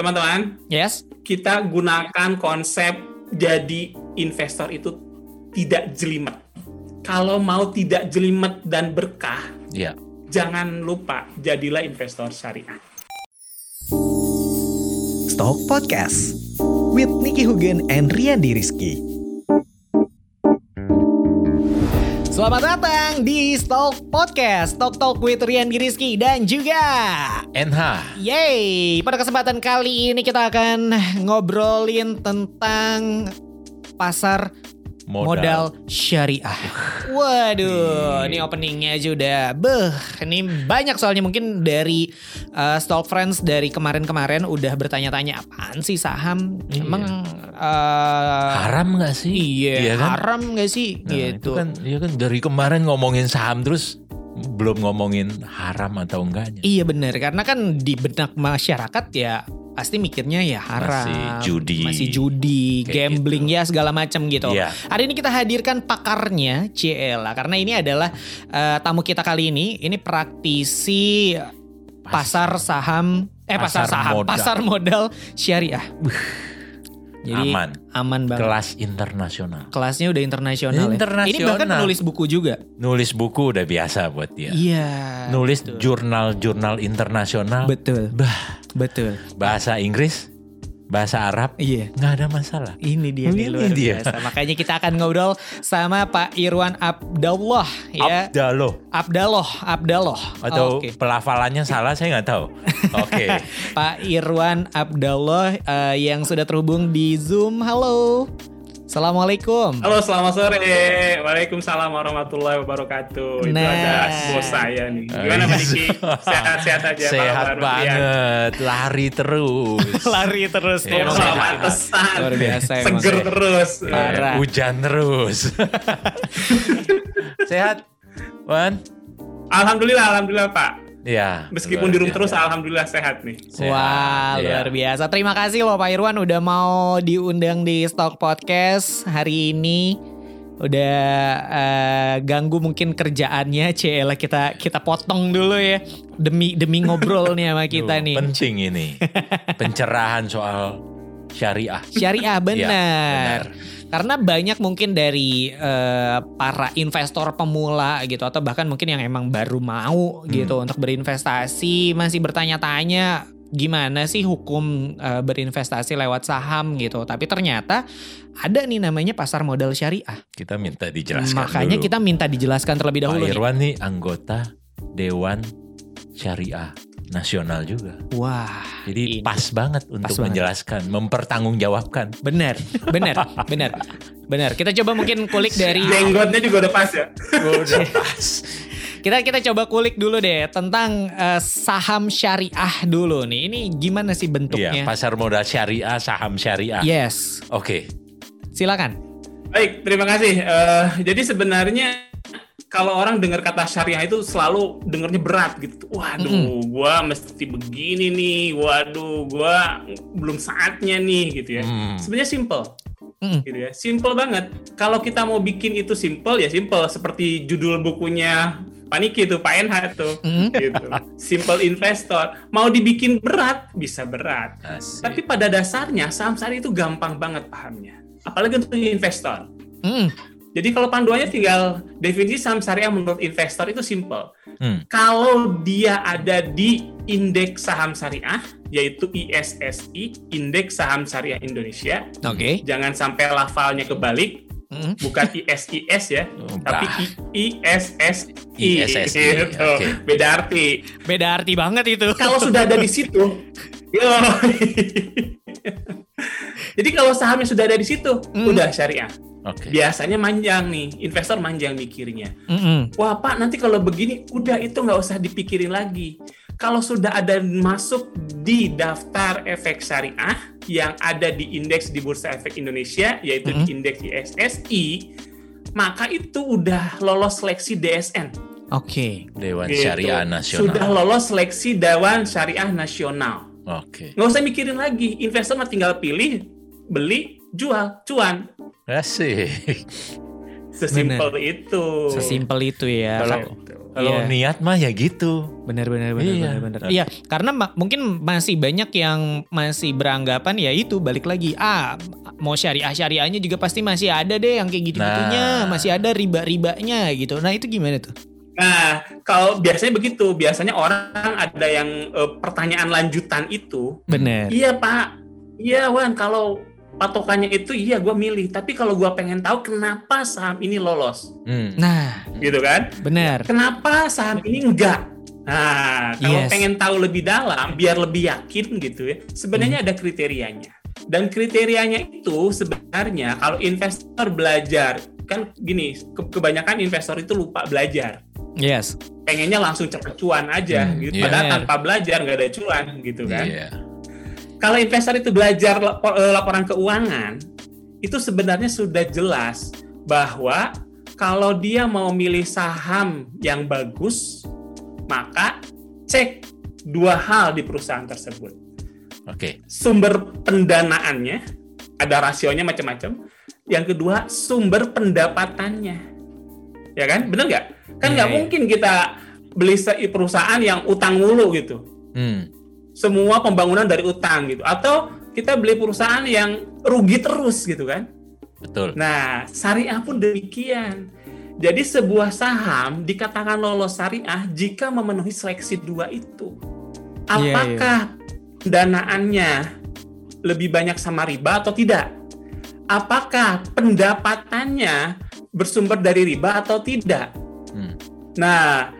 teman-teman, Yes. kita gunakan konsep jadi investor itu tidak jelimet. Kalau mau tidak jelimet dan berkah, Ya. jangan lupa jadilah investor syariah. Stock Podcast with Nicky Hugen and Riandi Rizky. Selamat datang di Stock Podcast, Talk Talk with Rian Rizky dan juga NH. Yeay, pada kesempatan kali ini kita akan ngobrolin tentang pasar modal, syariah. Waduh, ini openingnya aja udah beh. Ini banyak soalnya mungkin dari uh, Stock Friends dari kemarin-kemarin udah bertanya-tanya apaan sih saham? Iya. Emang uh, Haram gak sih? Iya, kan? haram gak sih? Nah, itu gitu. kan, iya kan dari kemarin ngomongin saham terus belum ngomongin haram atau enggaknya. Iya bener, karena kan di benak masyarakat ya pasti mikirnya ya haram, Masih judi. masih judi, Kayak gambling ya segala macam gitu. Iya. Hari ini kita hadirkan pakarnya Ciela karena ini adalah eh, tamu kita kali ini, ini praktisi pasar saham, eh pasar, Pasar saham, modal. pasar modal syariah. Jadi Aman. aman banget. Kelas internasional. Kelasnya udah internasional. ya. Internasional. Ini bahkan nulis buku juga. Nulis buku udah biasa buat dia. Iya. Nulis jurnal-jurnal internasional. Betul. Bah, Betul. bahasa Inggris, bahasa Arab, Iya. nggak ada masalah. Ini dia nih Ini luar dia. biasa. Makanya kita akan ngobrol sama Pak Irwan Abdallah ya. Abdaloh. Abdallah, Abdallah. Atau Oke. pelafalannya salah saya nggak tahu. Oke. Pak Irwan Abdallah eh, yang sudah terhubung di Zoom. Halo. Assalamualaikum. Halo, selamat sore. Waalaikumsalam warahmatullahi wabarakatuh. Itu Nah. ada bos saya nih. Gimana Pak Diki? Sehat-sehat aja. Sehat Pak? Iya. banget, lari terus. Lari terus Iya, nih. Oh, pantesan. Luar biasa emang. Seger terus. Parah. Hujan terus. Sehat, Wan? Alhamdulillah, alhamdulillah Pak. Ya. Meskipun luar di rumah biasa. terus, alhamdulillah sehat nih. Sehat, Wah, iya. luar biasa. Terima kasih loh Pak Irwan udah mau diundang di Stock Podcast hari ini. Udah eh, ganggu mungkin kerjaannya, Cela kita kita potong dulu ya demi demi ngobrol nih sama kita Duh, nih. Penting ini. Pencerahan soal syariah. Syariah benar. benar. Karena banyak mungkin dari eh, para investor pemula gitu atau bahkan mungkin yang emang baru mau gitu untuk berinvestasi masih bertanya-tanya gimana sih hukum eh, berinvestasi lewat saham gitu. Tapi ternyata ada nih namanya pasar modal syariah. Kita minta dijelaskan Makanya dulu. kita minta dijelaskan terlebih Pak dahulu nih. Irwan nih anggota Dewan Syariah Nasional juga. Wah, Jadi ini. pas banget untuk banget. menjelaskan, mempertanggungjawabkan. benar, benar, benar, benar. Kita coba mungkin kulik dari Jenggotnya juga udah pas ya. Udah pas. Kita kita coba kulik dulu deh tentang eh, saham syariah dulu nih. Ini gimana sih Iya, bentuknya? pasar modal syariah, saham syariah. yes, Oke. silakan. Baik, terima kasih. Eh, jadi sebenarnya kalau orang dengar kata syariah itu selalu dengarnya berat gitu. Waduh, gua mesti begini nih. Waduh, gua belum saatnya nih gitu ya. Hmm. Sebenarnya simple. Mm. Gitu ya. Simple banget. Kalau kita mau bikin itu simple ya simple seperti judul bukunya Pak Niki tuh, Pak NH tuh. Mm. Gitu. Simple investor. Mau dibikin berat bisa berat. Asik. Tapi pada dasarnya saham syariah itu gampang banget pahamnya. Apalagi untuk investor. Mm. Jadi kalau panduannya tinggal definisi saham syariah menurut investor itu simple. Hmm. Kalau dia ada di indeks saham syariah, yaitu ISSI, Indeks Saham Syariah Indonesia. Oke. Jangan sampai lafalnya kebalik, Mm. bukan ISIS ya, Oh, tapi ISSI. ISSI, Gitu. oke. Beda arti. Beda arti banget itu. Kalau sudah ada di situ, yo. Jadi kalau sahamnya sudah ada di situ, Hmm. udah syariah. Oke. Biasanya manjang nih, investor manjang mikirnya. Mm-mm. Wah Pak, nanti kalau begini, udah itu nggak usah dipikirin lagi. Kalau sudah ada masuk di daftar efek syariah yang ada di indeks di Bursa Efek Indonesia, yaitu Mhm. di indeks ISSI, maka itu udah lolos seleksi DSN. Oke. Dewan Gitu. Syariah Nasional. Sudah lolos seleksi Dewan Syariah Nasional. Oke. Nggak usah mikirin lagi, investor mah tinggal pilih, beli, jual, cuan. Asik. Sesimpel itu. Sesimpel itu ya. Kalau. Kalau Iya. niat mah ya gitu. Benar benar benar Iya. benar benar. Iya, karena ma- mungkin masih banyak yang masih beranggapan ya itu balik lagi. Ah, mau syariah syariahnya juga pasti masih ada deh yang kayak gitu-gitunya, Nah. masih ada riba-ribanya gitu. Nah, itu gimana tuh? Nah, kalau biasanya begitu, biasanya orang ada yang eh, pertanyaan lanjutan itu, Benar. iya Pak, iya Wan, kalau patokannya itu iya gue milih, tapi kalau gue pengen tahu kenapa saham ini lolos, Hmm. Nah, gitu kan? benar. Kenapa saham ini enggak? Nah, kalau Yes. pengen tahu lebih dalam, biar lebih yakin gitu ya, sebenarnya ada kriterianya. Dan kriterianya itu sebenarnya kalau investor belajar, kan gini, ke- kebanyakan investor itu lupa belajar. Yes. pengennya langsung cepet cuan aja Hmm, gitu. iya. Padahal Benar. tanpa belajar nggak ada cuan gitu kan. Iya. Kalau investor itu belajar lapo- eh, laporan keuangan, itu sebenarnya sudah jelas bahwa kalau dia mau milih saham yang bagus, maka cek dua hal di perusahaan tersebut. Oke. Sumber pendanaannya, ada rasionya macam-macam. Yang kedua, sumber pendapatannya. Ya kan? Bener nggak? Kan nggak iya. mungkin kita beli perusahaan yang utang mulu gitu. Hmm. Semua pembangunan dari utang gitu. Atau kita beli perusahaan yang rugi terus gitu kan. Betul. Nah, syariah pun demikian. Jadi sebuah saham dikatakan lolos syariah jika memenuhi seleksi dua itu. Iya, iya. Apakah pendanaannya lebih banyak sama riba atau tidak? Apakah pendapatannya bersumber dari riba atau tidak? Hmm. Nah,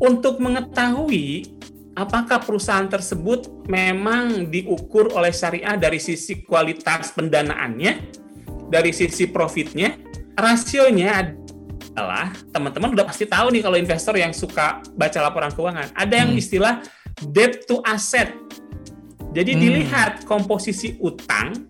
untuk mengetahui apakah perusahaan tersebut memang diukur oleh syariah dari sisi kualitas pendanaannya, dari sisi profitnya, rasionya adalah teman-teman udah pasti tahu nih kalau investor yang suka baca laporan keuangan, ada yang Hmm. istilah debt to asset. Jadi Hmm. dilihat komposisi utang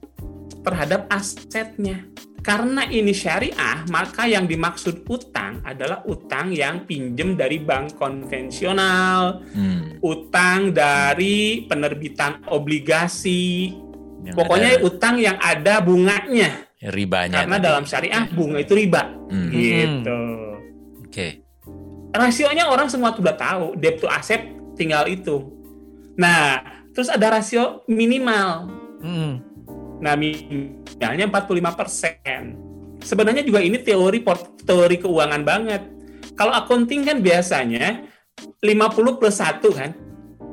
terhadap asetnya. Karena ini syariah, maka yang dimaksud utang adalah utang yang pinjem dari bank konvensional, Hmm. utang dari penerbitan obligasi, Yang pokoknya ada utang yang ada bunganya. ribanya. Karena tadi. dalam syariah bunga itu riba, Hmm. gitu. Oke. Rasionya orang semua sudah tahu, debt to asset tinggal itu. Nah, terus ada rasio minimal. Mm. Nah, minimalnya 45%. Sebenarnya juga ini teori teori keuangan banget. Kalau accounting kan biasanya 50 plus 1 kan?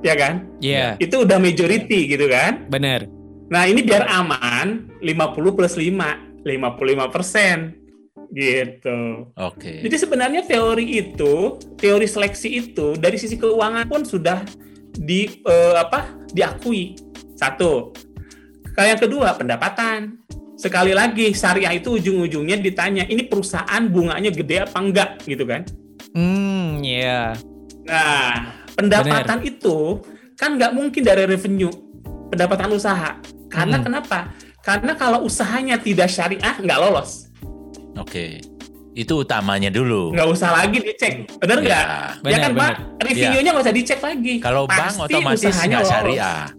Ya kan? Iya, Itu udah majority gitu kan? benar. Nah, ini biar aman 50 plus 5, 55% gitu. Oke. Jadi sebenarnya teori itu, teori seleksi itu dari sisi keuangan pun sudah di eh, apa? diakui. Satu. Kalau yang kedua, pendapatan. Sekali lagi, syariah itu ujung-ujungnya ditanya, ini perusahaan bunganya gede apa enggak gitu kan? Hmm, iya. Nah, pendapatan itu kan nggak mungkin dari revenue, pendapatan usaha. Karena Hmm. kenapa? Karena kalau usahanya tidak syariah, nggak lolos. Oke. Itu utamanya dulu. Nggak usah lagi dicek. Bener nggak? Ya. Ya, kan, Pak? Reviewnya nggak usah dicek lagi. Kalau bank otomatis nggak lolos. syariah.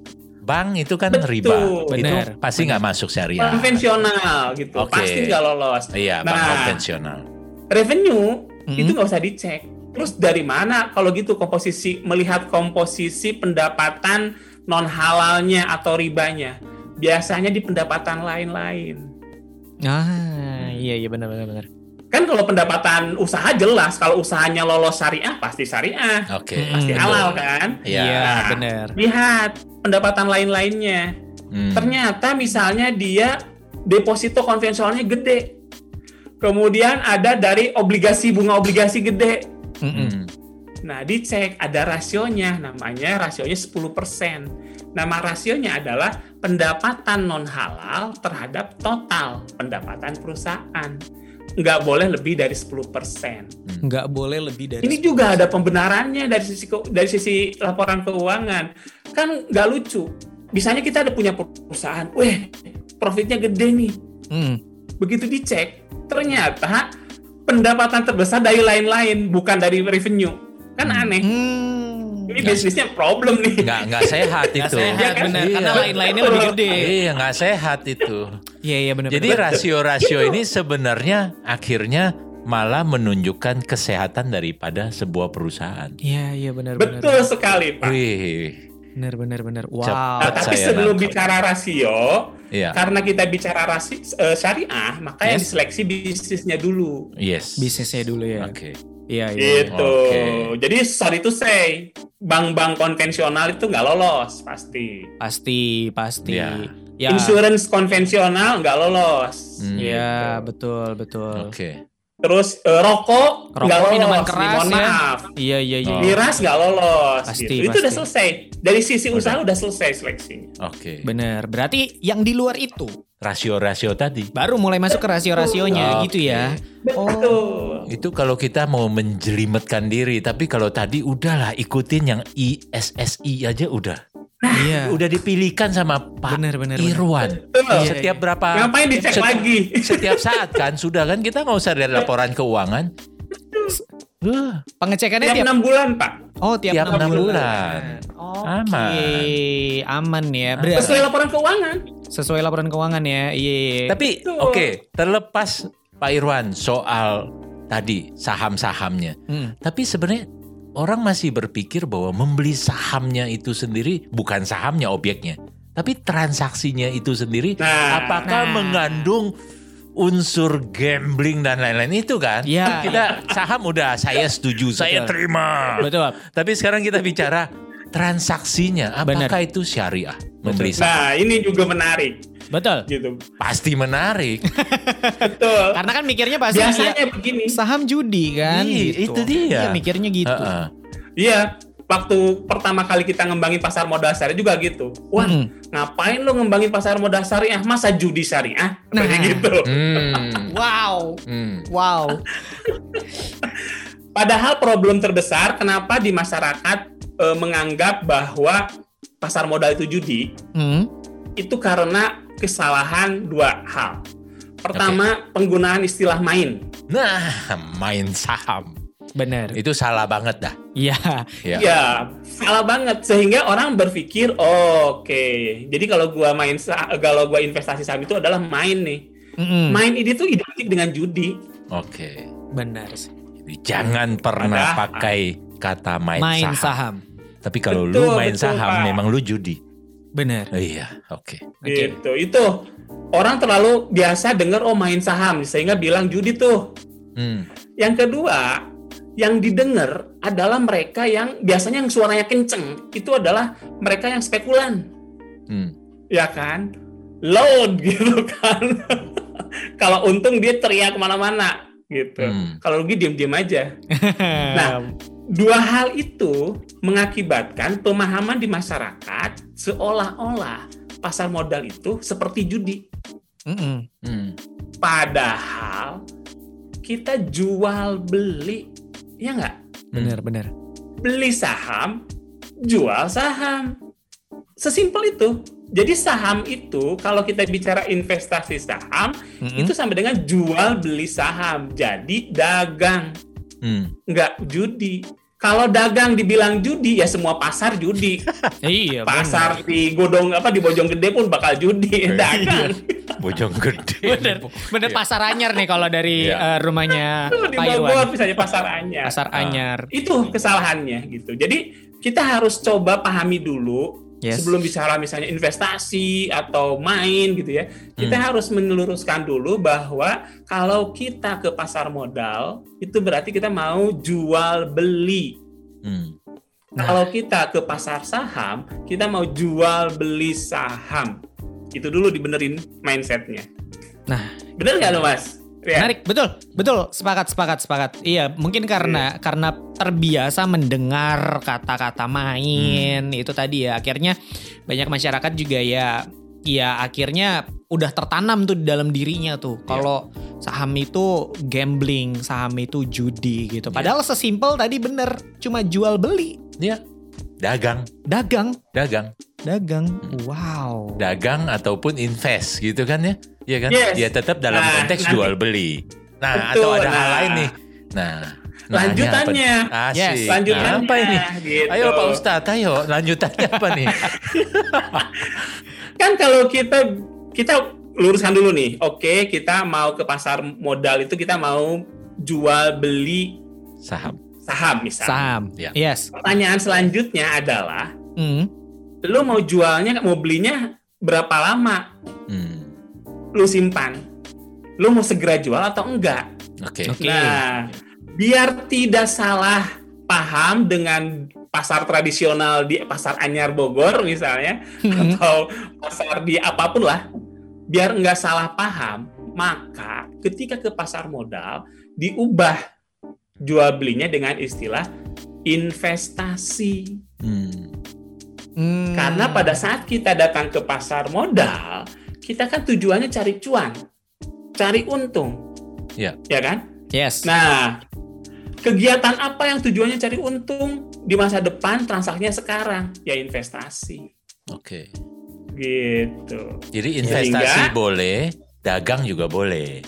Bank itu kan Betul. riba. Benar. Itu pasti nggak masuk syariah. Konvensional gitu. Oke. Pasti nggak lolos. Iya, bank Nah, konvensional. revenue Mhm. itu nggak usah dicek. Terus dari mana kalau gitu komposisi melihat komposisi pendapatan non halalnya atau ribanya? Biasanya di pendapatan lain-lain. Ah, iya iya benar benar benar. Kan kalau pendapatan usaha jelas, kalau usahanya lolos syariah pasti syariah, Oke. Hmm, pasti betul. halal kan? Iya. Iya, Nah, benar. Lihat pendapatan lain-lainnya. Hmm. Ternyata misalnya dia deposito konvensionalnya gede. Kemudian ada dari obligasi bunga obligasi gede. Mm-mm. Hmm. Nah, dicek ada rasionya, namanya rasionya 10%. Nama rasionya adalah pendapatan non halal terhadap total pendapatan perusahaan. Nggak boleh lebih dari 10%. Nggak boleh lebih dari. Ini juga ada pembenarannya dari sisi dari sisi laporan keuangan. Kan nggak lucu. Misalnya kita ada punya perusahaan, weh, profitnya gede nih. Hmm. Begitu dicek, ternyata pendapatan terbesar dari lain-lain, bukan dari revenue. Kan Hmm. aneh. Hmm. Ini bisnisnya problem nih. Nggak nggak sehat Nggak itu. sehat Iya kan? benar Iya. karena lain-lainnya lebih gede. Iya nggak sehat itu. Iya iya benar. Jadi benar. rasio-rasio ini sebenarnya akhirnya malah menunjukkan kesehatan daripada sebuah perusahaan. Iya, iya benar benar. Betul sekali, Pak. Wih, Benar benar benar. Wow. Cepat. Nah, tapi saya sebelum nangkep. bicara rasio, iya. karena kita bicara rasi, eh, syariah, makanya Yes. diseleksi bisnisnya dulu. Yes. Bisnisnya dulu ya. Oke. Iya, iya. Gitu. Oke. Jadi sorry to say, bank-bank konvensional itu nggak lolos pasti. Pasti, pasti. Iya. Ya. Insurance konvensional nggak lolos. Hmm. Iya, betul, betul. Oke. Terus eh, rokok nggak lolos. minuman keras mohon ya. maaf. Iya, iya, iya. Oh. Miras nggak lolos. Pasti, gitu. Itu pasti. udah selesai. Dari sisi Udah. usaha udah selesai seleksinya. Oke. Benar. Berarti yang di luar itu Rasio-rasio tadi. baru mulai masuk ke rasio-rasionya Oke. gitu ya. Betul. Itu kalau kita mau menjelimetkan diri, tapi kalau tadi udahlah ikutin yang ISSI aja udah. Iya. Udah dipilihkan sama Pak benar, benar. Irwan. Betul. Iya, Setiap berapa Ngapain dicek set- lagi? Setiap saat kan sudah kan kita nggak usah lihat laporan keuangan. Wah, Pengecekannya Tiap tiap, enam bulan, Pak. Oh, tiap, tiap enam enam bulan. bulan. Oke, Aman. aman ya. Berarti Sesuai laporan keuangan. sesuai laporan keuangan ya. Iya. iya. Tapi Betul. oke, terlepas Pak Irwan soal tadi saham-sahamnya. Hmm. Tapi sebenarnya orang masih berpikir bahwa membeli sahamnya itu sendiri bukan sahamnya objeknya, tapi transaksinya itu sendiri Nah. apakah Nah. mengandung unsur gambling dan lain-lain itu kan? Ya. Kita saham udah saya setuju, saya Betul. terima. Betul. Tapi sekarang kita bicara transaksinya, apakah Benar. itu syariah membeli saham? Nah, ini juga menarik Betul. gitu. Pasti menarik. Betul. Karena kan mikirnya pasti Biasanya ya, begini. saham judi kan Iya, gitu. itu dia. Iya, mikirnya gitu. Heeh. Iya, waktu pertama kali kita ngembangin pasar modal syariah juga gitu. Wah, Mm. ngapain lo ngembangin pasar modal syariah? Masa judi syariah? Nah. Kayak gitu. Hmm. Wow. Hmm. Wow. Padahal problem terbesar kenapa di masyarakat eh, menganggap bahwa pasar modal itu judi Hmm. itu karena kesalahan dua hal. Pertama, penggunaan istilah main. Nah, main saham. Benar. Itu salah banget dah. Iya. Ya. Ya, salah banget sehingga orang berpikir, oh, oke. Jadi kalau gua main sa- kalau gua investasi saham itu adalah main nih. Mm-mm. Main ini tuh identik dengan judi. Oke. Benar sih. Jadi Jangan pernah Padahal- pakai kata main, Main saham. saham. Tapi kalau lu Betul, main betul, saham, Pak. memang lu judi. Benar. Oh, iya, oke. Oke. Gitu. Itu orang terlalu biasa dengar oh main saham sehingga bilang judi tuh. Hmm. Yang kedua, yang didengar adalah mereka yang biasanya yang suaranya kenceng itu adalah mereka yang spekulan, Hmm. ya kan? Load gitu kan. Kalau untung dia teriak ke mana-mana gitu. Hmm. Kalau rugi diam-diam aja. Nah, dua hal itu mengakibatkan pemahaman di masyarakat seolah-olah pasar modal itu seperti judi. Mm-mm. Hmm. Padahal kita jual beli, ya nggak? Benar, benar. Beli saham, jual saham. Sesimpel itu. Jadi saham itu kalau kita bicara investasi saham Mm-mm. itu sama dengan jual beli saham. Jadi dagang, Hmm. nggak judi. Kalau dagang dibilang judi ya semua pasar judi. Iya, pasar di Godong apa di Bojonggede pun bakal judi dagang. Bojong gede. Bener, bener pasar anyar nih kalau dari Iya. eh, rumahnya Tuh, di Pak Bogor misalnya pasar anyar. Pasar anyar. Itu kesalahannya gitu. Jadi kita harus coba pahami dulu Yes. sebelum bicara misalnya investasi atau main gitu ya. Kita Hmm. harus meluruskan dulu bahwa kalau kita ke pasar modal itu berarti kita mau jual beli. Hmm. Nah. Kalau kita ke pasar saham, kita mau jual beli saham. Itu dulu dibenerin mindsetnya. Nah. bener nggak lo mas? Ya. Menarik, betul, betul, sepakat, sepakat, sepakat. Iya, mungkin karena karena terbiasa mendengar kata-kata main itu tadi ya, akhirnya banyak masyarakat juga ya, ya akhirnya udah tertanam tuh di dalam dirinya tuh. Kalau saham itu gambling, saham itu judi gitu. Padahal sesimpel tadi bener, cuma jual beli, Ya, dagang, dagang, dagang, dagang. Hmm. Wow. dagang ataupun invest gitu kan ya? Iya kan? Yes. Ya tetap dalam Nah, konteks nanti- jual beli. Nah, Betul, atau ada hal nah. lain nih. Nah, nanya Lanjutannya. apa? Asik. Yes, Lanjutannya. Apa ini? Gitu. Ayo Pak Ustadz, ayo lanjutannya apa nih? Kan kalau kita kita luruskan dulu nih. Oke, kita mau ke pasar modal itu kita mau jual beli Saham. Saham misalnya. Saham. Ya. Yes. Pertanyaan selanjutnya adalah, Hmm. lu mau jualnya, mau belinya berapa lama? Hmm. Lu simpan. Lu mau segera jual atau enggak? Oke. Oke. Nah, biar tidak salah paham dengan pasar tradisional di pasar Anyar Bogor misalnya, Hmm. atau pasar di apa pun lah, biar nggak salah paham, maka ketika ke pasar modal diubah jual belinya dengan istilah investasi. Hmm. Hmm. Karena pada saat kita datang ke pasar modal, kita kan tujuannya cari cuan, cari untung, Ya. ya kan? Yes. Nah, kegiatan apa yang tujuannya cari untung di masa depan, transaksinya sekarang? Ya investasi. Oke. Gitu. Jadi investasi Sehingga- boleh, dagang juga boleh.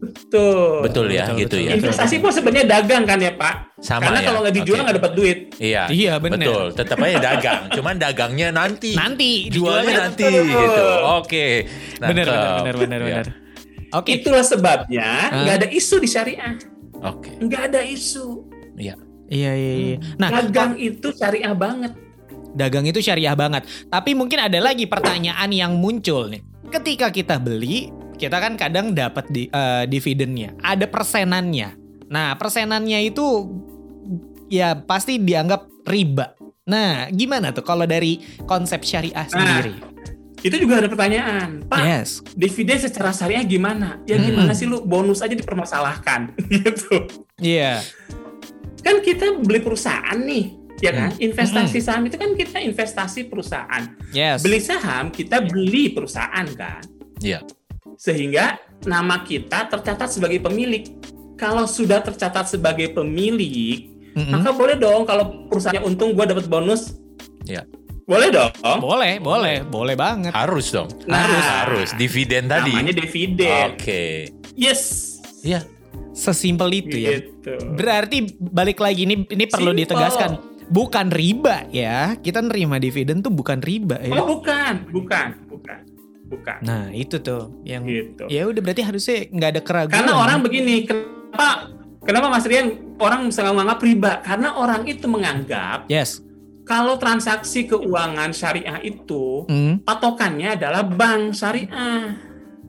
Betul. Betul ya, betul, gitu betul. ya. Investasi pun sebenarnya dagang kan ya Pak? Sama Karena ya. kalau nggak dijual nggak dapat duit. Iya. Iya, bener. Betul, tetap aja dagang. Cuman dagangnya nanti. Nanti Jualnya nanti Betul. gitu. Oke. Bener, bener, Nangkep. bener, bener, Ya. bener. Oke. Itulah sebabnya nggak ada isu di syariah. Oke. Nggak ada isu. Iya. Iya, iya, iya. Nah, Dagang itu syariah banget. dagang itu syariah banget. Tapi mungkin ada lagi pertanyaan yang muncul nih. Ketika kita beli, kita kan kadang dapat di eh, dividennya, ada persenannya. Nah, persenannya itu ya pasti dianggap riba. Nah, gimana tuh kalau dari konsep syariah sendiri? Itu juga ada pertanyaan. Pak, yes. dividen secara syariah gimana? Ya Hmm. gimana sih lu bonus aja dipermasalahkan gitu. Iya. Kan kita beli perusahaan nih, ya kan? Hmm. Investasi saham itu kan kita investasi perusahaan. Yes. Beli saham kita beli perusahaan kan. Iya. Sehingga nama kita tercatat sebagai pemilik. Kalau sudah tercatat sebagai pemilik, Mm-mm. maka boleh dong kalau perusahaannya untung gua dapat bonus. Iya. Boleh dong. Boleh, boleh, boleh banget. Harus dong. Nah. harus, harus. Dividen tadi. Namanya dividen. Oke. Yes. Iya. Sesimpel itu ya. Gitu. Berarti balik lagi ini ini perlu Simple. ditegaskan bukan riba ya. Kita nerima dividen tuh bukan riba ya. Oh bukan, bukan, bukan, bukan. Nah, itu tuh yang Gitu. ya udah berarti harusnya nggak ada keraguan. Karena orang begini, kenapa kenapa Mas Rian orang selalu menganggap riba? Karena orang itu menganggap Yes. kalau transaksi keuangan syariah itu Hmm. patokannya adalah bank syariah.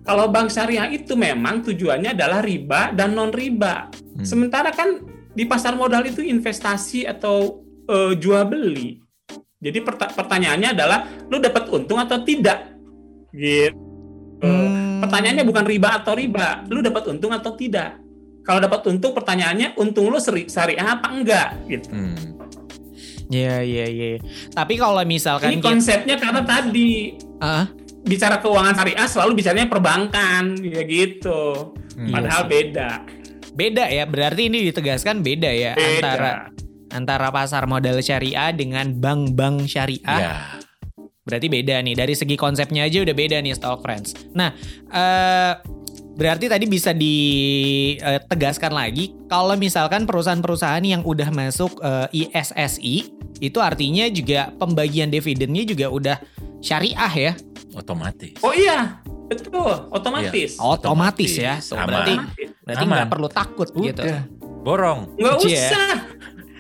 Kalau bank syariah itu memang tujuannya adalah riba dan non riba. Hmm. Sementara kan di pasar modal itu investasi atau eh, jual beli. Jadi perta- pertanyaannya adalah lu dapat untung atau tidak? Gitu. Hmm. Pertanyaannya bukan riba atau riba, lu dapat untung atau tidak? Kalau dapat untung, pertanyaannya untung lu seri- syariah apa enggak? Gitu. Hmm. Iya, iya, iya. Tapi kalau misalkan Ini kita- konsepnya karena tadi Ah, bicara keuangan syariah selalu bicaranya perbankan, ya gitu. Hmm. Padahal beda. beda ya. Berarti ini ditegaskan beda ya Beda. antara antara pasar modal syariah dengan bank-bank syariah. Ya. Berarti beda nih dari segi konsepnya aja udah beda nih Stock Friends. Nah, eh berarti tadi bisa ditegaskan lagi kalau misalkan perusahaan-perusahaan yang udah masuk eh, ISSI itu artinya juga pembagian dividennya juga udah syariah ya. Otomatis. Oh iya, betul, otomatis. Otomatis ya. Otomatis. Aman. Berarti Otomatis. berarti Aman. nggak perlu takut gitu. Udah. Borong. Nggak Kecil ya.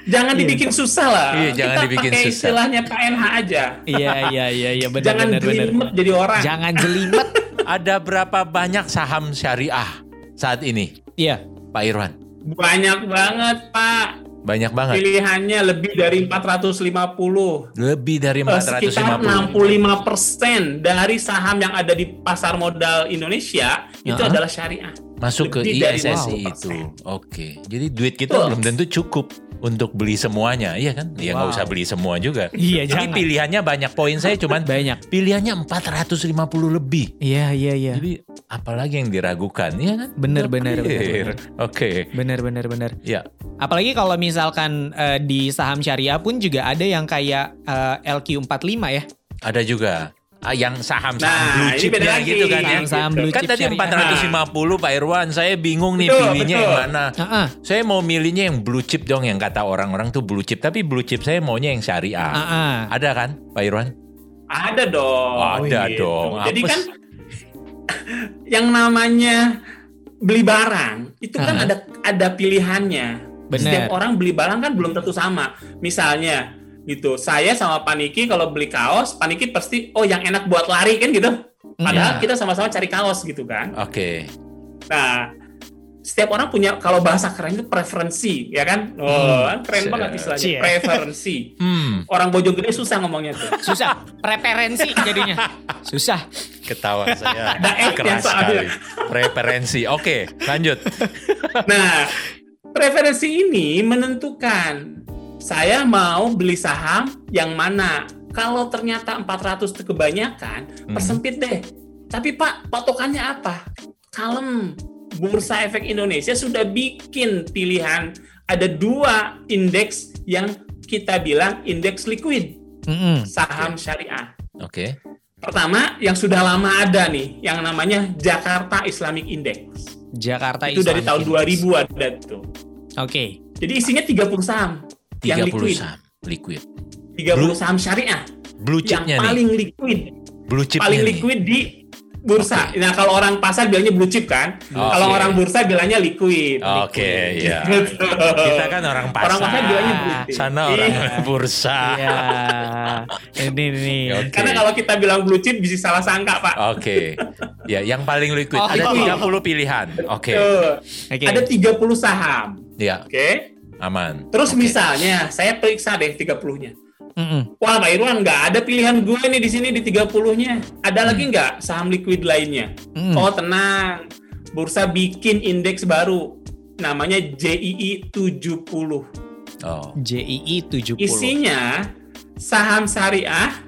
Jangan Iya. dibikin susah lah. Iya, jangan Kita dibikin pakai susah. istilahnya KNH aja. Iya iya iya iya benar Jangan benar benar. jelimet jadi orang. Jangan jelimet. Ada berapa banyak saham syariah saat ini, Iya. Pak Irwan? Banyak banget, Pak. Banyak banget. Pilihannya lebih dari 450. Lebih dari Eh, sekitar 450. 65% dari saham yang ada di pasar modal Indonesia itu Ya. adalah syariah. Masuk ke Lebih dari ISSI 50%. itu. Oke. Jadi duit kita Betul. belum tentu cukup untuk beli semuanya, iya kan? Ya nggak Wow. usah beli semua juga. Iya Jadi jangan. pilihannya banyak. Poin saya cuman Banyak. pilihannya 450 lebih. Iya iya iya. Jadi apalagi yang diragukan, iya kan? Bener, bener, bener, bener. Oke. Benar benar benar. Ya. Apalagi kalau misalkan eh, di saham syariah pun juga ada yang kayak eh, LQ45 ya. Ada juga ah, yang saham-saham Nah, blue ini chip beda ya lagi. gitu kan ya. Saham-saham blue Kan tadi syariah. 450 Pak Irwan, saya bingung nih Betul, pilihnya betul. yang mana. Heeh. Saya mau milihnya yang blue chip dong yang kata orang-orang tuh blue chip, tapi blue chip saya maunya yang syariah. Heeh. Ada kan, Pak Irwan? Ada dong. Ada gitu. dong. Jadi Apa kan yang namanya beli barang itu kan Aha. ada ada pilihannya. Benar. Setiap orang beli barang kan belum tentu sama. Misalnya gitu, saya sama Paniki kalau beli kaos, Paniki pasti oh yang enak buat lari kan gitu. Padahal Iya. kita sama-sama cari kaos gitu kan. Oke. Nah, setiap orang punya kalau bahasa keren itu preferensi, ya kan? Oh, kan keren Cie. banget istilahnya, Cie. preferensi. Hmm, Orang Bojonggede susah ngomongnya tuh. Susah, preferensi jadinya. Susah. ketawa saya yang keras sekali. Preferensi. Oke, lanjut. Nah, preferensi ini menentukan saya mau beli saham yang mana. Kalau ternyata 400 itu kebanyakan, Hmm. persempit deh. Tapi Pak, patokannya apa? Kalem. Bursa Efek Indonesia sudah bikin pilihan ada dua indeks yang kita bilang indeks liquid Mm-mm. saham syariah. Oke. Pertama, yang sudah lama ada nih, yang namanya Jakarta Islamic Index. Jakarta Itu dari Islamic tahun Index. 2000 ada tuh. Oke. Jadi isinya 30 saham yang 30 liquid. saham liquid. 30 Blue- saham syariah Blue yang chipnya nih. paling liquid, Blue chipnya paling nih. liquid di bursa. Nah, kalau orang pasar bilangnya blue chip kan. Oke. Kalau orang bursa bilangnya liquid. Oke, Liquid. ya. Gitu. Kita kan orang pasar. Orang pasar bilangnya blue chip. Sana orang Iya. bursa. Iya. Ini nih. Oke. Karena kalau kita bilang blue chip bisa salah sangka, Pak. Oke. Ya, yang paling liquid Oh, ada liquid. 30 pilihan. Oke. Tuh. Oke. Ada 30 saham. Ya, Oke. Aman. Terus Oke. misalnya saya periksa deh 30-nya. Mm-mm. Wah, Pak Irwan nggak ada pilihan gue nih di sini di 30-nya. Ada Hmm. lagi nggak saham liquid lainnya? Mm. Oh, tenang. Bursa bikin indeks baru. Namanya JII 70. Oh. JII 70. Isinya saham syariah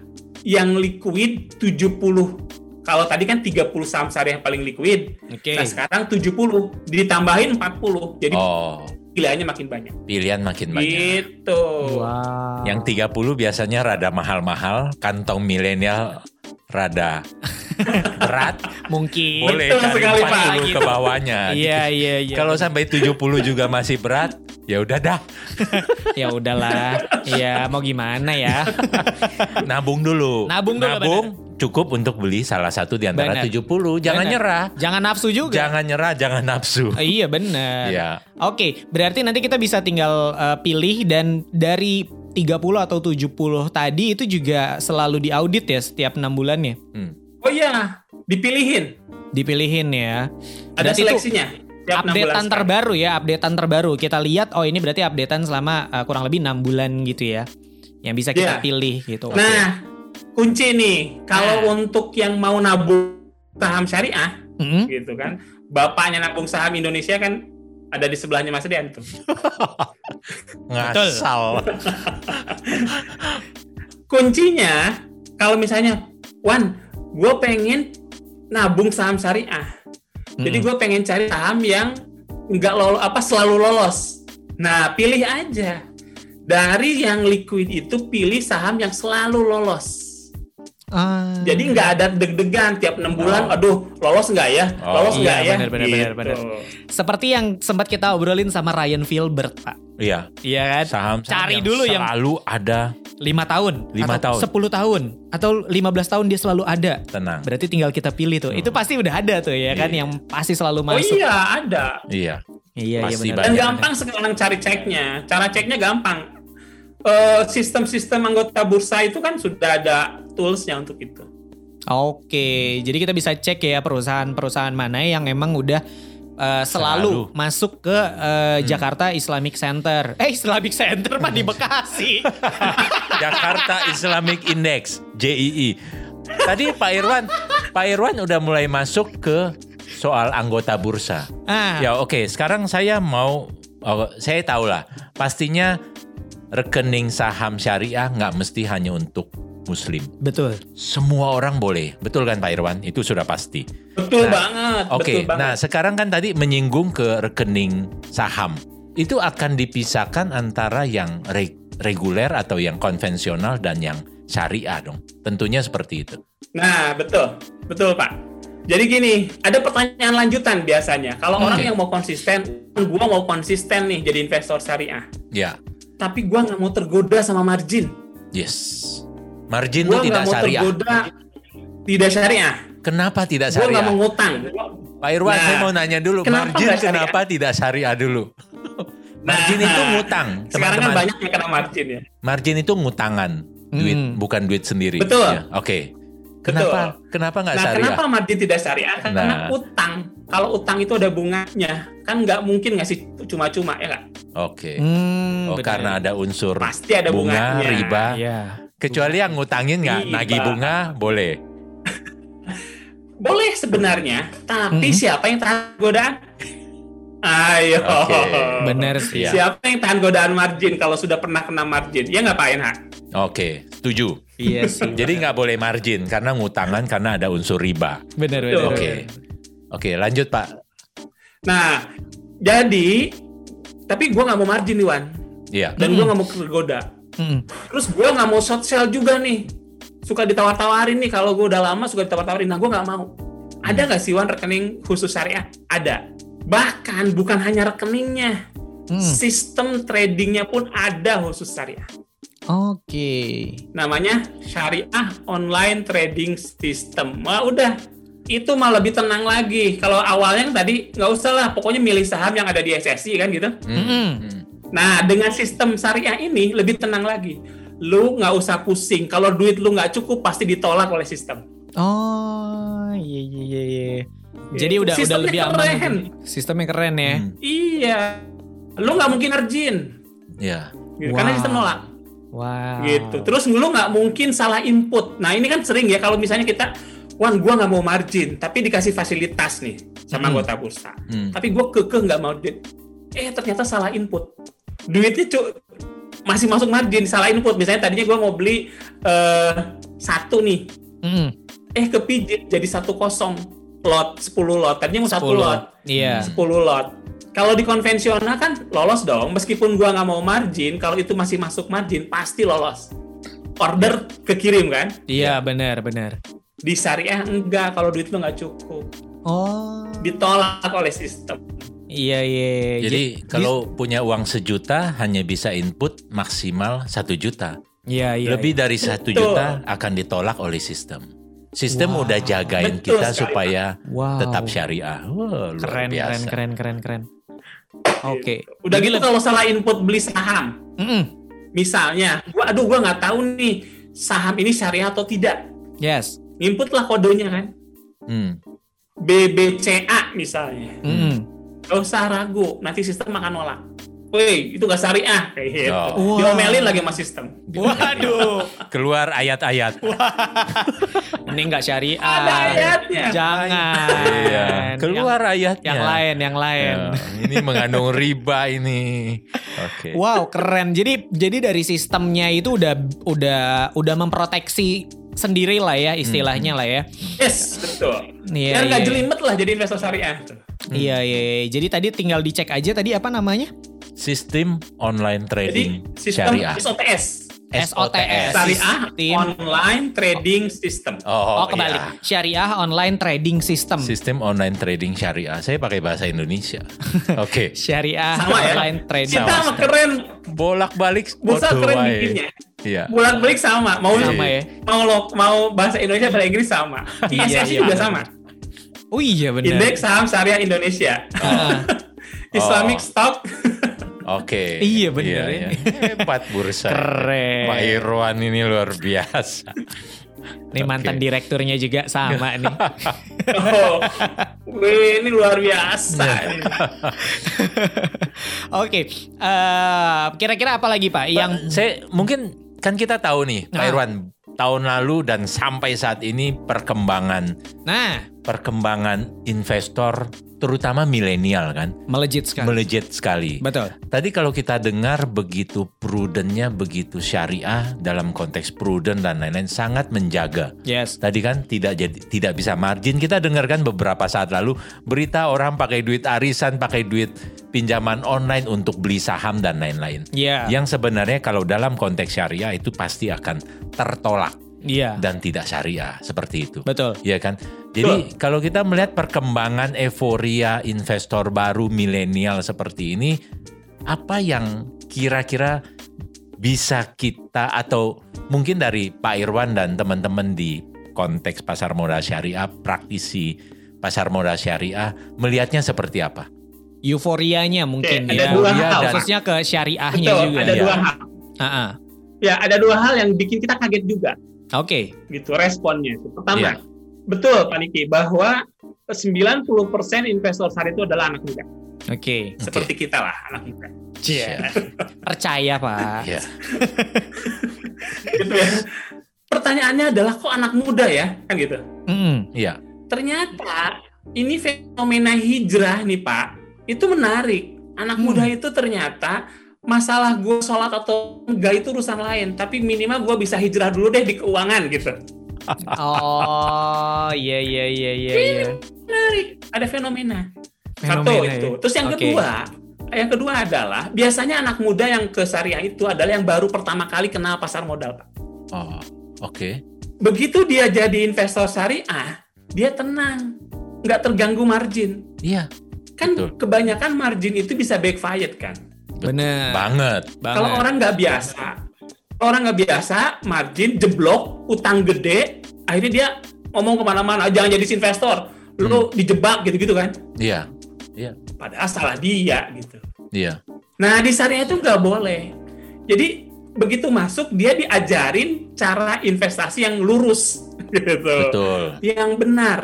yang liquid 70. Kalau tadi kan 30 saham syariah paling liquid. Oke. Nah, sekarang 70 ditambahin 40. Jadi Oh, pilihannya makin banyak. pilihan makin banyak. Gitu. Wow. Yang 30 biasanya rada mahal-mahal, kantong milenial rada berat. mungkin. Boleh Betul cari sekali, 40 Pak. ke bawahnya. Iya, iya, iya. Kalau sampai 70 juga masih berat, ya udah dah, ya udahlah. Ya mau gimana ya? nabung dulu. Nabung dulu, Nabung cukup untuk beli salah satu di antara Benar. 70. Jangan Benar. nyerah. Jangan nafsu juga. Jangan nyerah, jangan nafsu. Oh, iya bener. Ya. Oke, berarti nanti kita bisa tinggal uh, pilih dan dari 30 atau 70 tadi itu juga selalu diaudit ya setiap enam bulannya. Hmm. Oh iya, dipilihin. Dipilihin ya. Ada Berarti itu seleksinya. Tiap bulan updatean terbaru ya, updatean terbaru. Kita lihat oh ini berarti updatean selama uh, kurang lebih enam bulan gitu ya. Yang bisa kita Iya. pilih gitu. Nah, kunci nih, kalau Nah. untuk yang mau nabung saham syariah, Mm-mm. gitu kan, bapaknya nabung saham Indonesia kan ada di sebelahnya Mas Dian tuh. Ngasal. Kuncinya, kalau misalnya, Wan, gue pengen nabung saham syariah. Jadi Mm-mm. gue pengen cari saham yang nggak lolo, apa selalu lolos. Nah, pilih aja. Dari yang liquid itu pilih saham yang selalu lolos. Ah. Jadi nggak ada deg-degan tiap enam bulan. Oh. Aduh, lolos nggak ya? Oh. Lolos Iya, nggak ya? benar, benar, benar, benar. seperti yang sempat kita obrolin sama Ryan Filbert, Pak. Iya, Iya kan? saham, saham Cari yang dulu yang selalu ada lima tahun, Lima atau tahun. 10 tahun, atau 15 tahun dia selalu ada. tenang. Berarti tinggal kita pilih tuh. Itu pasti udah ada tuh ya kan, Iya. yang pasti selalu Oh masuk. iya, ada. Iya. Iya, iya Pasti benar. Dan gampang sekarang cari ceknya. Cara ceknya gampang. Eh, Sistem-sistem anggota bursa itu kan sudah ada toolsnya untuk itu. Oke, jadi kita bisa cek ya perusahaan-perusahaan mana yang emang udah uh, selalu, Selalu. masuk ke uh, Jakarta Islamic Center. Eh Islamic Center mah di Bekasi. Jakarta Islamic Index JII. Tadi Pak Irwan, Pak Irwan udah mulai masuk ke soal anggota bursa. ah, Ya oke, sekarang saya mau, oh, saya tahu lah, pastinya rekening saham syariah nggak mesti hanya untuk muslim. betul. Semua orang boleh, betul kan Pak Irwan? Itu sudah pasti. Betul Nah, banget. Oke, betul banget. nah sekarang kan tadi menyinggung ke rekening saham. Itu akan dipisahkan antara yang re- reguler atau yang konvensional dan yang syariah dong. Tentunya seperti itu. Nah, betul. Betul, Pak. Jadi gini, ada pertanyaan lanjutan biasanya. Kalau Oke. orang yang mau konsisten, gua mau konsisten nih jadi investor syariah. Ya, Tapi gua nggak mau tergoda sama margin. yes. Margin Gua itu tidak syariah. tergoda tidak syariah. Kenapa tidak Gua nggak syariah? mau ngutang. Pak Irwan, Nah, saya mau nanya dulu, kenapa margin syariah? kenapa tidak syariah dulu? margin Nah, itu ngutang, Sekarang kan banyak yang kena margin ya. Margin itu ngutangan, duit Hmm. bukan duit sendiri. Betul. Ya, Oke. Kenapa kenapa nggak Nah, syariah? kenapa margin tidak syariah? Karena Nah. utang. Kalau utang itu ada bunganya, kan nggak mungkin ngasih cuma-cuma ya nggak? Oke. Hmm, Oh, karena ada unsur Pasti ada bunga, bunganya. riba. Iya. Kecuali yang ngutangin nggak Riba. nagih bunga boleh. Boleh sebenarnya, tapi Mhm. siapa yang tahan godaan? Ayo. Oke. Benar sih. Iya. Siapa yang tahan godaan margin kalau sudah pernah kena margin? Ya nggak Pak Enha? Oke, setuju. Iya sih. Jadi nggak boleh margin karena ngutangan karena ada unsur riba. benar benar. Oke. benar. Oke, lanjut Pak. Nah, jadi tapi gue nggak mau margin nih Wan, Iya. dan gue Mhm. nggak mau tergoda. Mm-mm. Terus gue nggak mau short sell juga nih. Suka ditawar-tawarin nih kalau gue udah lama suka ditawar-tawarin. Nah gue nggak mau. Ada nggak sih Wan rekening khusus syariah? Ada. Bahkan bukan hanya rekeningnya, Mm. sistem tradingnya pun ada khusus syariah. Oke. Namanya Syariah Online Trading System. Wah udah, itu mah lebih tenang lagi. Kalau awalnya tadi nggak usah lah, pokoknya milih saham yang ada di SSI kan gitu. Hmm, hmm. Nah, dengan sistem syariah ini lebih tenang lagi. Lu nggak usah pusing. Kalau duit lu nggak cukup, pasti ditolak oleh sistem. Oh, iya iya iya. iya. Jadi udah udah Sistemnya lebih aman. keren. Sistemnya keren ya. Hmm, Iya. Lu nggak mungkin margin. Iya. Gitu, Karena Wow. sistem nolak. Wow. Gitu. Terus lu nggak mungkin salah input. Nah, ini kan sering ya kalau misalnya kita Wan, gua nggak mau margin, tapi dikasih fasilitas nih sama Hmm. anggota bursa. Hmm. Tapi gue kekeh nggak mau duit. Eh, ternyata salah input. Duitnya cu masih masuk margin, salah input. Misalnya tadinya gua mau beli eh, satu nih, Mm. eh kepijit jadi satu kosong lot 10 lot tadinya mau satu 10. lot Iya. 10 lot kalau di konvensional kan lolos dong meskipun gua nggak mau margin kalau itu masih masuk margin pasti lolos order kekirim kan Iya benar benar. di syariah enggak kalau duit lu nggak cukup Oh. ditolak oleh sistem Iya iya. Jadi kalau punya uang sejuta hanya bisa input maksimal satu juta. Iya iya. Lebih dari satu juta akan ditolak oleh sistem. Sistem Wow. udah jagain Betul kita sekali, supaya Wow. tetap syariah. Wah, luar keren biasa. keren keren keren keren. Oke. udah Jadi gitu kalau salah input beli saham Mm-mm. misalnya gua aduh gua nggak tahu nih saham ini syariah atau tidak Yes. input lah kodenya kan Hmm. BBCA misalnya Mm-mm. Gak usah ragu, nanti sistem akan nolak. Woi, itu gak syariah kayak gitu. Oh. Wah. Diomelin lagi sama sistem. Waduh. Keluar ayat-ayat. Ini nggak syariah. Ada ayatnya. Jangan. Iya. Keluar Yang, ayatnya. yang lain, yang lain. Ya, ini mengandung riba ini. Oke. Wow, keren. Jadi jadi dari sistemnya itu udah udah udah memproteksi sendiri lah ya istilahnya lah ya. Yes, betul. Iya, Biar nggak iya. jelimet lah jadi investor syariah. Iya, iya, iya. Jadi tadi tinggal dicek aja tadi apa namanya? Sistem online Jadi trading sistem syariah. SOTS. SOTS. Syariah Sistem. Online Trading System. Oh, Oh, kebalik. iya. Syariah Online Trading System. Sistem online trading syariah. Saya pakai bahasa Indonesia. Oke. Syariah Sama ya. Online Trading Kita System. keren. Bolak-balik. Bursa podo keren bikinnya. Iya. Bulan balik sama. Mau Sama ya. mau lo, mau bahasa Indonesia bahasa Inggris sama. Iya, ISSI iya, juga benar. sama. Oh iya benar. Indeks saham syariah Indonesia. Ah, Islamic Oh. Stock. Oke. Iya, bener ya. Hebat bursa. Keren. Pak Irwan ini luar biasa. nih mantan Oke. direkturnya juga sama nih. Oh, ini luar biasa. ini. Oke, eh, kira-kira apa lagi Pak? Yang Saya mungkin kan kita tahu nih Pak Nah. Irwan tahun lalu dan sampai saat ini perkembangan nah perkembangan investor terutama milenial kan melejit sekali. melejit sekali. Betul. Tadi kalau kita dengar begitu prudennya, begitu syariah dalam konteks prudent dan lain-lain sangat menjaga. Yes. Tadi kan tidak jadi tidak bisa margin. Kita dengarkan beberapa saat lalu berita orang pakai duit arisan, pakai duit pinjaman online untuk beli saham dan lain-lain. Iya. Yang sebenarnya kalau dalam konteks syariah itu pasti akan tertolak Iya. dan tidak syariah seperti itu. Betul. Iya kan? Jadi kalau kita melihat perkembangan euforia investor baru milenial seperti ini, apa yang kira-kira bisa kita atau mungkin dari Pak Irwan dan teman-teman di konteks pasar modal syariah, praktisi pasar modal syariah melihatnya seperti apa? Euforianya mungkin Oke, ada ya. dua Euforia hal. dan- Khususnya ke syariahnya Betul, juga. ada ya. dua hal. Ah, ah. Ya, ada dua hal yang bikin kita kaget juga Oke. gitu responnya. Pertama, Iya. betul Pak Niki bahwa 90% investor syariah itu adalah anak muda. Oke. Seperti kita lah, anak muda. Iya. Percaya, Pak. Iya. gitu ya. Pertanyaannya adalah kok anak muda ya? Kan gitu. Iya. Ternyata ini fenomena hijrah nih Pak, itu menarik. Anak Hmm. muda itu ternyata masalah gue sholat atau enggak itu urusan lain, tapi minimal gue bisa hijrah dulu deh di keuangan gitu. Oh, iya iya iya iya iya. Menarik, ada fenomena. Satu Fenomena itu. ya. Terus yang Oke. kedua, yang kedua adalah biasanya anak muda yang ke syariah itu adalah yang baru pertama kali kenal pasar modal, Pak. Oh, oke. Begitu dia jadi investor syariah, dia tenang, nggak terganggu margin. Iya. Kan Betul. kebanyakan margin itu bisa backfired kan. Bener. Banget. Banget. Kalau orang nggak biasa, orang nggak biasa, margin jeblok, utang gede, akhirnya dia ngomong ke mana-mana, jangan jadi investor, lu dijebak gitu-gitu kan. Iya. Padahal salah dia gitu. Iya. Nah di syariah itu nggak boleh. Jadi begitu masuk dia diajarin cara investasi yang lurus, gitu. Betul. Yang benar.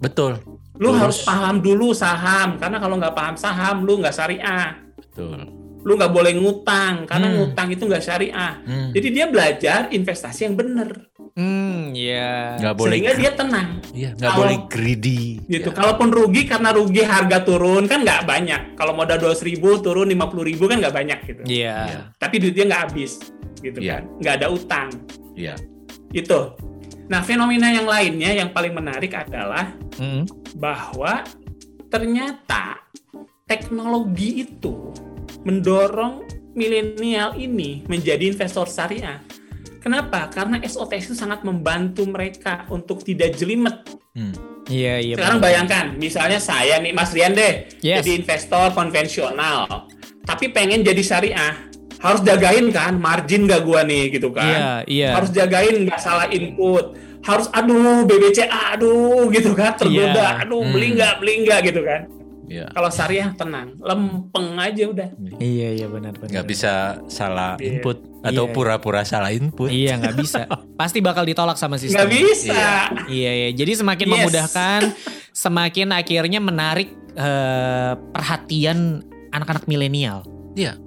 Betul. Lu Lurus. harus paham dulu saham, karena kalau nggak paham saham, lu nggak syariah. Betul. Lu nggak boleh ngutang, karena Hmm. ngutang itu nggak syariah. Hmm. Jadi dia belajar investasi yang benar, Hmm, iya. Nggak boleh. sehingga dia tenang. Iya. Nggak Kalau- boleh greedy. Gitu. Ya. Kalaupun rugi karena rugi harga turun kan nggak banyak. Kalau modal 200 ribu turun 50 ribu kan nggak banyak gitu. Iya. Iya. Tapi duitnya nggak habis, gitu Iya. kan? Nggak ada utang. Iya. Itu. Nah fenomena yang lainnya yang paling menarik adalah Mm. bahwa ternyata teknologi itu mendorong milenial ini menjadi investor syariah. Kenapa? Karena SOTX itu sangat membantu mereka untuk tidak jelimet. Hmm. Iya, iya. Sekarang bener. bayangkan, misalnya saya nih Mas Rian deh, Yes. jadi investor konvensional, tapi pengen jadi syariah, harus jagain kan margin gak gua nih gitu kan? Iya, iya. Harus jagain nggak salah input, harus aduh BBCA aduh gitu kan tergoda, Iya. aduh Hmm. beli nggak beli nggak gitu kan? Iya. Kalau syariah tenang, lempeng aja udah. Iya, iya benar benar. Nggak bisa salah Iya. input atau Iya. pura-pura salah input. Iya, nggak bisa. Pasti bakal ditolak sama sistem. Nggak bisa. Iya, iya. Jadi semakin Yes. memudahkan, semakin akhirnya menarik eh, perhatian anak-anak milenial. Iya.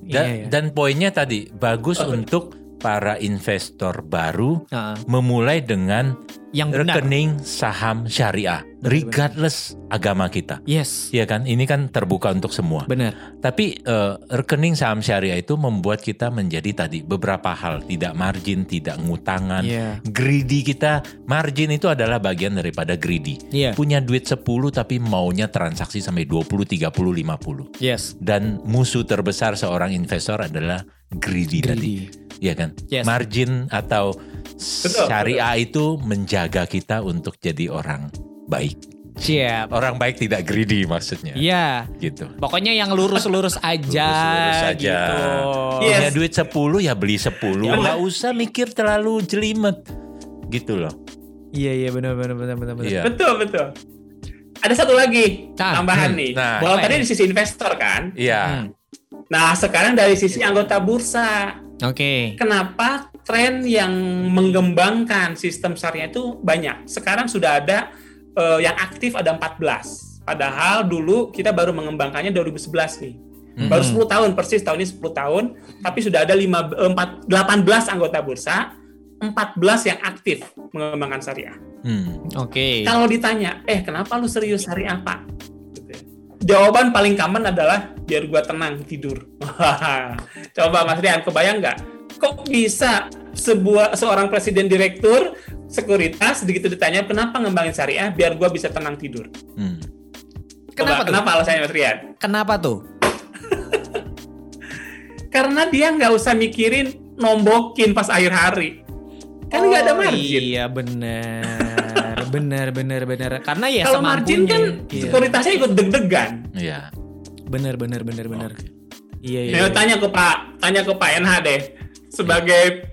Iya, Dan, iya. dan poinnya tadi bagus Oh. untuk para investor baru Heeh. memulai dengan yang benar. rekening saham syariah, regardless agama kita. Yes, Iya kan? Ini kan terbuka untuk semua. benar. Tapi eh, rekening saham syariah itu membuat kita menjadi tadi beberapa hal, tidak margin, tidak ngutangan. Iya. Greedy kita, margin itu adalah bagian daripada greedy. Iya. Punya duit 10 tapi maunya transaksi sampai 20, 30, 50. Yes. Dan musuh terbesar seorang investor adalah greedy, tadi. Iya kan? Yes. Margin atau Betul, syariah itu menjaga kita untuk jadi orang baik. Siap. Orang baik tidak greedy maksudnya. Iya. Gitu. Pokoknya yang lurus-lurus aja Lurus-lurus aja. gitu. Yes. Punya duit 10 ya beli 10. Ya, usah mikir terlalu jelimet. Gitu loh. Iya, iya benar benar benar benar. benar. Iya. Betul betul. Ada satu lagi Nah, tambahan hmm, nih. nah. Kalau tadi di sisi investor kan, Iya. Hmm. nah sekarang dari sisi anggota bursa. Oke. Kenapa tren yang mengembangkan sistem syariah itu banyak? Sekarang sudah ada eh, yang aktif ada 14. Padahal dulu kita baru mengembangkannya 2011 nih. Hmm. Baru 10 tahun persis tahun ini 10 tahun, tapi sudah ada 5 eh, 4 18 anggota bursa, 14 yang aktif mengembangkan syariah. Hmm. Oke. Kalau ditanya, "Eh, kenapa lu serius syariah, Pak?" Jawaban paling common adalah biar gua tenang tidur. Coba Mas Rian, kebayang nggak? Kok bisa sebuah seorang presiden direktur sekuritas begitu ditanya kenapa ngembangin syariah biar gua bisa tenang tidur? Hmm. Coba, Kenapa tuh? Kenapa alasannya Mas Rian? Kenapa tuh? Karena dia nggak usah mikirin nombokin pas akhir hari. Kan nggak ada Oh, margin. Iya benar. Benar benar benar. Karena ya Kalau margin kan Iya. sekuritasnya ikut deg-degan. Iya. Benar benar benar benar. Oke. Iya iya. Ayo tanya ke Pak, tanya ke Pak NH deh. Sebagai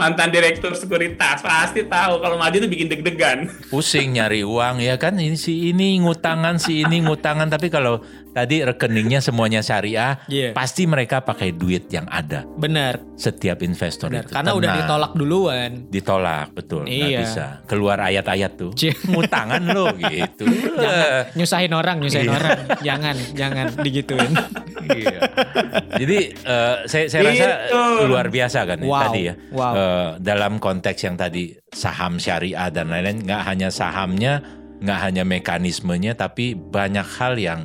mantan direktur sekuritas pasti tahu kalau maju itu bikin deg-degan. Pusing nyari uang ya kan ini si ini ngutangan si ini ngutangan tapi kalau tadi rekeningnya semuanya syariah, Iya. pasti mereka pakai duit yang ada. Benar. Setiap investor Benar. itu Karena udah Tenang. ditolak duluan. Ditolak betul, Iya. bisa. Keluar ayat-ayat tuh. Cie. Ngutangan lo gitu. Jangan nyusahin orang, nyusahin Iya. orang. Jangan, jangan digituin. Iya. Jadi eh, saya saya rasa Gitu. luar biasa kan ya Wow. tadi ya. Wow. Eh, dalam konteks yang tadi saham syariah dan lain-lain nggak hanya sahamnya, nggak hanya mekanismenya tapi banyak hal yang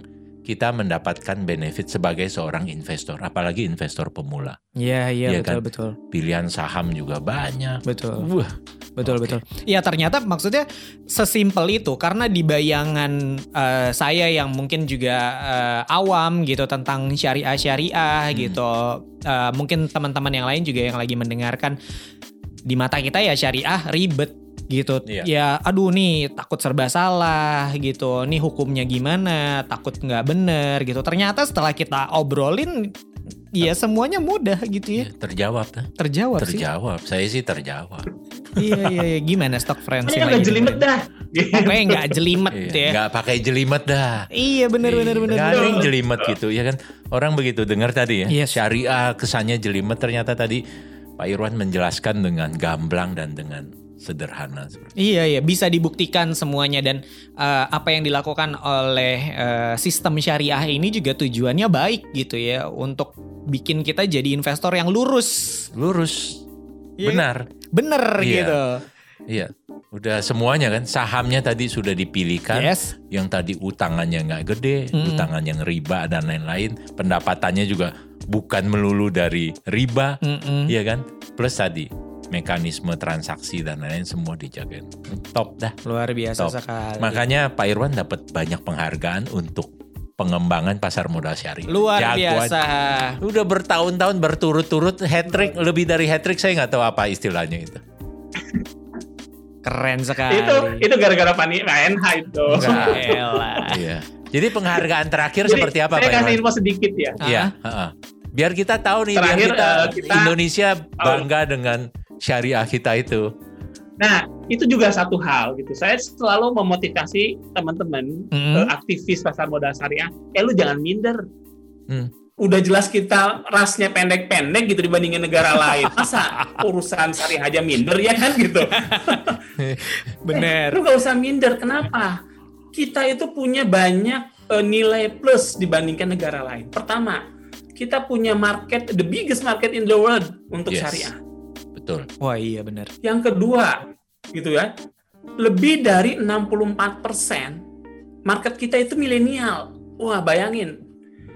kita mendapatkan benefit sebagai seorang investor, apalagi investor pemula. Iya, iya, Iya betul, kan? betul. Pilihan saham juga banyak. Betul. Wah, Betul Oke. betul. Iya ternyata maksudnya sesimpel itu karena di bayangan eh, saya yang mungkin juga eh, awam gitu tentang syariah syariah Hmm. gitu. Eh, mungkin teman-teman yang lain juga yang lagi mendengarkan di mata kita ya syariah ribet gitu. Iya. Ya aduh nih takut serba salah gitu. Nih hukumnya gimana? Takut nggak bener gitu. Ternyata setelah kita obrolin ya semuanya mudah gitu ya. ya, terjawab kan? Terjawab, sih. Terjawab. Saya sih terjawab. iya iya iya. Gimana stock friends Pokoknya yang nggak lagi jelimet dah. Pokoknya nggak jelimet Iya, ya. Nggak pakai jelimet dah. Iya benar benar Iya, benar. nggak ada yang jelimet gitu ya kan. Orang begitu dengar tadi ya. Yes. Syariah kesannya jelimet ternyata tadi Pak Irwan menjelaskan dengan gamblang dan dengan sederhana. seperti Iya iya bisa dibuktikan semuanya dan eh, apa yang dilakukan oleh eh, sistem syariah ini juga tujuannya baik gitu ya untuk bikin kita jadi investor yang lurus. Lurus. Iya Benar. Bener Iya. gitu. Iya. Udah semuanya kan sahamnya tadi sudah dipilihkan. Yes. Yang tadi utangannya nggak gede, Mm-mm. utangan yang riba dan lain-lain. Pendapatannya juga bukan melulu dari riba, Mm-mm. iya kan? Plus tadi mekanisme transaksi dan lain-lain semua dijagain. Top dah. Luar biasa Top. sekali. Makanya Pak Irwan dapat banyak penghargaan untuk pengembangan pasar modal syariah. Luar Jagoan. biasa. Udah bertahun-tahun berturut-turut hat trick, lebih dari hat trick saya nggak tahu apa istilahnya itu. Keren sekali. itu itu gara-gara Pani ANH itu. Iya. Jadi penghargaan terakhir Jadi, seperti apa Saya Pak kasih Irwan? info sedikit ya. Iya, heeh. Biar kita tahu nih, Terakhir, biar kita, eh, kita- Indonesia bangga dengan syariah kita itu. Nah, itu juga satu hal gitu. Saya selalu memotivasi teman-teman Mm-mm. eh, aktivis pasar modal syariah, eh lu jangan minder. Hmm. Udah jelas kita rasnya pendek-pendek gitu dibandingin negara lain. Masa urusan syariah aja minder ya kan gitu. Bener. Lu gak usah minder. Kenapa? Kita itu punya banyak eh, nilai plus dibandingkan negara lain. Pertama, kita punya market, the biggest market in the world untuk Yes. syariah. Betul. Wah iya bener. Yang kedua, gitu ya, lebih dari 64% market kita itu milenial. Wah, bayangin.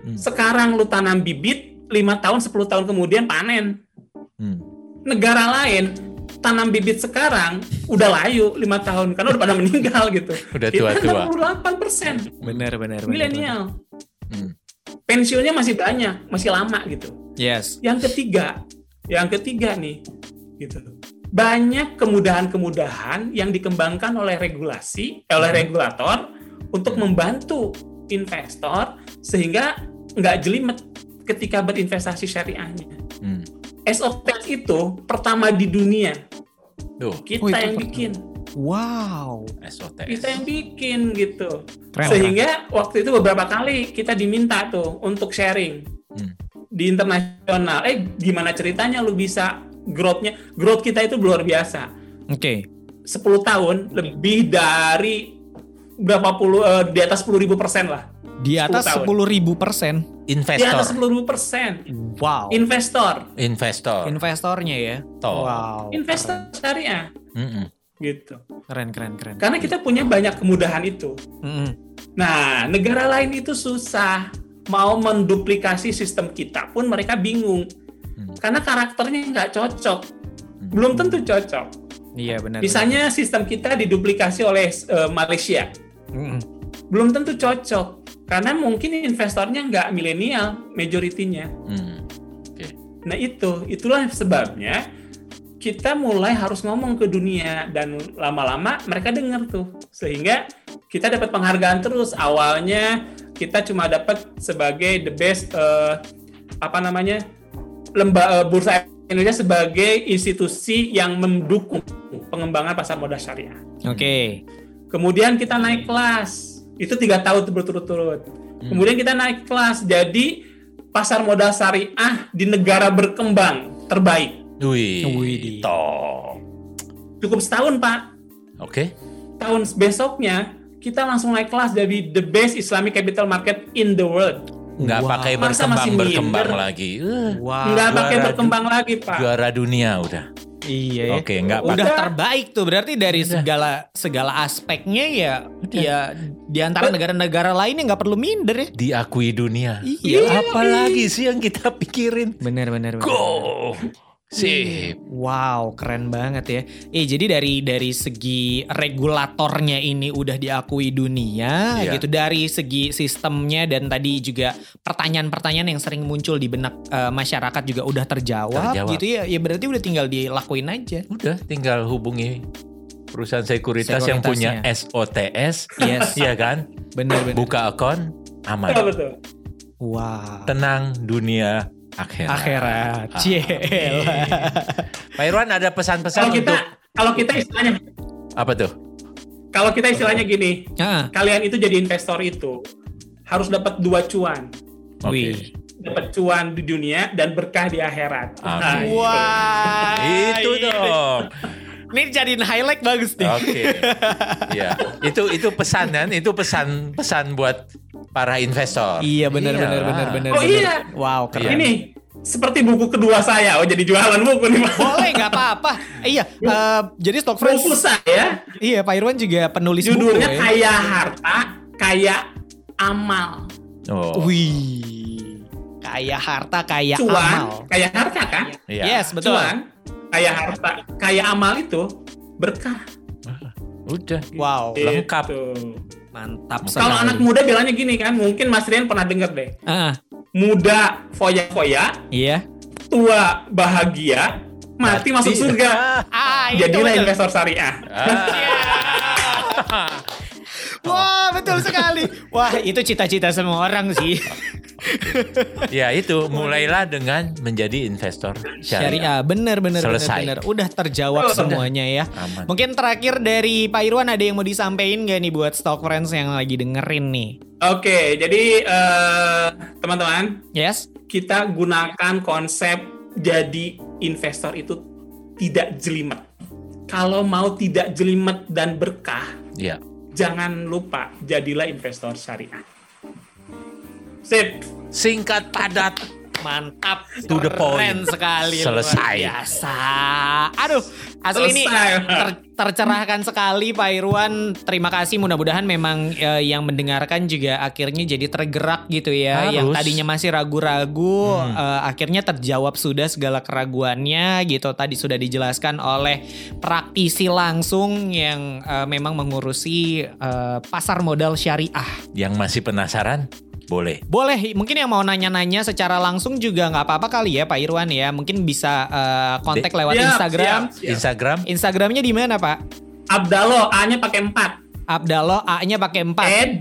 Hmm. Sekarang lu tanam bibit, 5 tahun, 10 tahun kemudian panen. Hmm. Negara lain tanam bibit sekarang udah layu 5 tahun karena udah pada meninggal gitu. Udah Kita tua-tua. 68% Bener bener. bener, milenial. Hmm. Pensiunnya masih banyak, masih lama gitu. Yes. Yang ketiga, yang ketiga nih, gitu. Banyak kemudahan-kemudahan yang dikembangkan oleh regulasi, eh, oleh regulator untuk membantu investor sehingga nggak jelimet ketika berinvestasi syariahnya. Hmm. SOTX itu pertama di dunia, Tuh, kita Oh, itu yang pertama. bikin, Wow. SOTS. kita yang bikin gitu. Keren, Sehingga waktu itu beberapa kali kita diminta tuh untuk sharing Hmm. di internasional. Eh, gimana ceritanya lu bisa growth-nya? Growth kita itu luar biasa. Oke. 10 tahun lebih dari berapa puluh eh, di atas 10 ribu persen lah. Di atas 10 tahun. sepuluh ribu persen. Di atas Investor. 10 ribu persen. Wow. Investor, Investor. Investornya ya. Toh. Wow. investor syariah Mm-mm. gitu. Keren keren keren. Karena kita punya banyak kemudahan itu. Mm-mm. Nah, negara lain itu susah mau menduplikasi sistem kita pun mereka bingung. Karena karakternya nggak cocok, belum tentu cocok. Iya benar. Misalnya sistem kita diduplikasi oleh eh, Malaysia, Mm-mm. belum tentu cocok karena mungkin investornya nggak milenial majoritinya. Hmm. Nah itu, itulah sebabnya kita mulai harus ngomong ke dunia dan lama-lama mereka dengar tuh sehingga kita dapat penghargaan terus. Awalnya kita cuma dapat sebagai the best eh, apa namanya lemba eh, bursa Indonesia sebagai institusi yang mendukung pengembangan pasar modal syariah. Oke. Kemudian kita naik kelas, itu tiga tahun berturut-turut. Kemudian kita naik kelas, jadi pasar modal syariah di negara berkembang terbaik. Wih, toh. Cukup setahun Pak. Oke. Tahun besoknya kita langsung naik kelas jadi the best Islamic capital market in the world. Nggak Wow. pakai berkembang berkembang lagi. Wow. Nggak pakai berkembang lagi Pak. juara dunia udah. Iya. ya. Oke, nggak Udah pakai- terbaik tuh berarti dari Udah. segala segala aspeknya ya Udah. ya di antara negara-negara lainnya nggak perlu minder ya. diakui dunia. Iya. Apalagi sih yang kita pikirin? Bener bener. bener. Go. Sip. Wow, keren banget ya. Eh, jadi dari dari segi regulatornya ini udah diakui dunia Iya. gitu. Dari segi sistemnya dan tadi juga pertanyaan-pertanyaan yang sering muncul di benak eh, masyarakat juga udah terjawab, Terjawab. gitu ya. Ya berarti udah tinggal dilakuin aja. Udah tinggal hubungi perusahaan sekuritas, yang punya SOTS. Yes. Iya kan? Bener bener. Buka akun aman. Betul, betul. Wow. Tenang dunia akhirat. Akhirat. Cielah. Pak Irwan ada pesan-pesan Kalau kita untuk kalau kita istilahnya apa tuh? kalau kita istilahnya gini, Ah, kalian itu jadi investor itu harus dapat dua cuan. Oke. wih. Dapat cuan di dunia dan berkah di akhirat. Amin. Nah, Wah. Itu ini- dong. Ini jadiin highlight bagus nih. Oke. Ya, itu itu pesan kan? Itu pesan pesan buat para investor. Iya benar benar Iyalah. benar benar. Oh, benar. iya. Wow keren. Iya. Ini seperti buku kedua saya. Oh jadi jualan buku nih Pak. Boleh nggak apa-apa. Iya. eh, jadi stock friends. Buku saya Iya Pak Irwan juga penulis judulnya buku ya. kaya harta, kaya amal. Oh. Wih. Kaya harta, kaya Cuan, amal. kaya harta kan? Iya. Yes betul. Cuan, kaya harta, kaya amal itu berkah. Udah. Wow. Lengkap. Gitu. Mantap Kalau anak muda bilangnya gini kan, mungkin Mas Rian pernah denger deh. Ah, Muda foya-foya, iya. tua bahagia, mati masuk surga. Ah, Jadilah investor syariah. Ah. Wah betul sekali. Wah itu cita-cita semua orang sih. ya itu mulailah dengan menjadi investor syariah. Syariah bener bener bener Selesai. bener. Udah terjawab Udah. semuanya ya. Aman. Mungkin terakhir dari Pak Irwan ada yang mau disampaikan gak nih buat stock friends yang lagi dengerin nih? Oke, jadi eh, teman-teman, Yes. kita gunakan konsep jadi investor itu tidak jelimet. Kalau mau tidak jelimet dan berkah, Ya. Jangan lupa jadilah investor syariah. Sip. Singkat padat. Mantap, To the point. sekali, Selesai. luar biasa. Aduh, asli ini Selesai. ter- tercerahkan sekali Pak Irwan. Terima kasih, mudah-mudahan memang eh, yang mendengarkan juga akhirnya jadi tergerak gitu ya. Harus. Yang tadinya masih ragu-ragu, Hmm. eh, akhirnya terjawab sudah segala keraguannya gitu. Tadi sudah dijelaskan oleh praktisi langsung yang eh, memang mengurusi eh, pasar modal syariah. Yang masih penasaran? Boleh. Boleh, mungkin yang mau nanya-nanya secara langsung juga nggak apa-apa kali ya Pak Irwan ya. Mungkin bisa eh, kontak lewat Siap, Instagram. siap, siap. Instagram? Instagramnya di mana Pak? Abdallah, A-nya pakai 4. Abdallah A-nya pakai 4. Ed,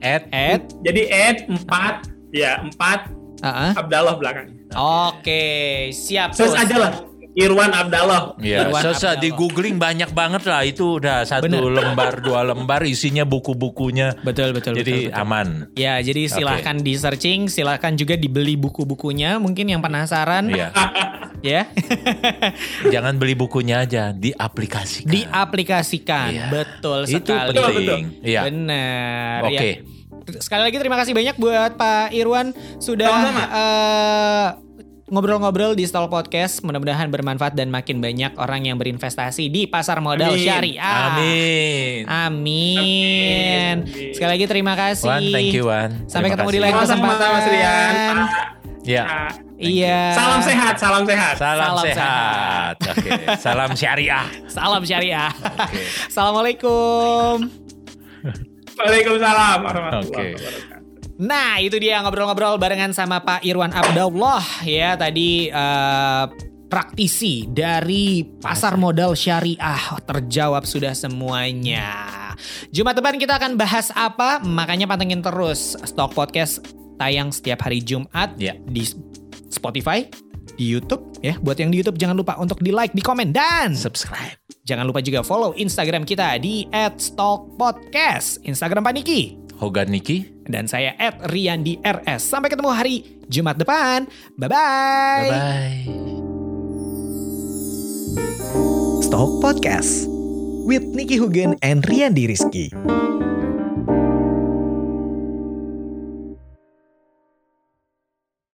At Ed. jadi Ed 4. Ya, 4 Heeh. Abdallah belakangnya. Oke, siap. Search tuh. aja lah. Irwan Abdallah. Ya, Irwan sesa Abdallah. di googling banyak banget lah itu udah satu Bener. lembar dua lembar isinya buku-bukunya. Betul, betul, Jadi betul, betul. aman. Ya, jadi silahkan di searching, silahkan juga dibeli buku-bukunya. Mungkin yang penasaran, Iya. ya, Jangan beli bukunya aja, diaplikasikan. diaplikasikan. Iya. Betul itu sekali. penting. Iya. Benar. Oke. Ya. Sekali lagi terima kasih banyak buat Pak Irwan sudah Sama-sama. eh, ngobrol-ngobrol di Stall Podcast. Mudah-mudahan bermanfaat dan makin banyak orang yang berinvestasi di pasar modal Amin. syariah. Amin. Amin. Amin. Sekali lagi terima kasih. Wan, thank you Wan. Sampai Terima ketemu di kasih. lain Sama-sama kesempatan. Mas Rian. Ya. Nah, Iya. Salam sehat, salam sehat. Salam, Salam sehat. Oke. Salam syariah. Salam syariah. Oke. Assalamualaikum. Waalaikumsalam warahmatullahi Oke. wabarakatuh. Nah itu dia ngobrol-ngobrol barengan sama Pak Irwan Abdullah ya tadi eh, praktisi dari pasar modal syariah terjawab sudah semuanya. Jumat depan kita akan bahas apa? Makanya pantengin terus Stock Podcast tayang setiap hari Jumat Ya. di Spotify, di YouTube, Ya, buat yang di YouTube jangan lupa untuk di like, di komen dan Subscribe. jangan lupa juga follow Instagram kita di @stalkpodcast. Instagram Pak Niki Hogan Niki. Dan saya @riandirs. Sampai ketemu hari Jumat depan. Bye-bye. Bye-bye. Stalk Podcast with Nicky Hugen and Rian Rizky.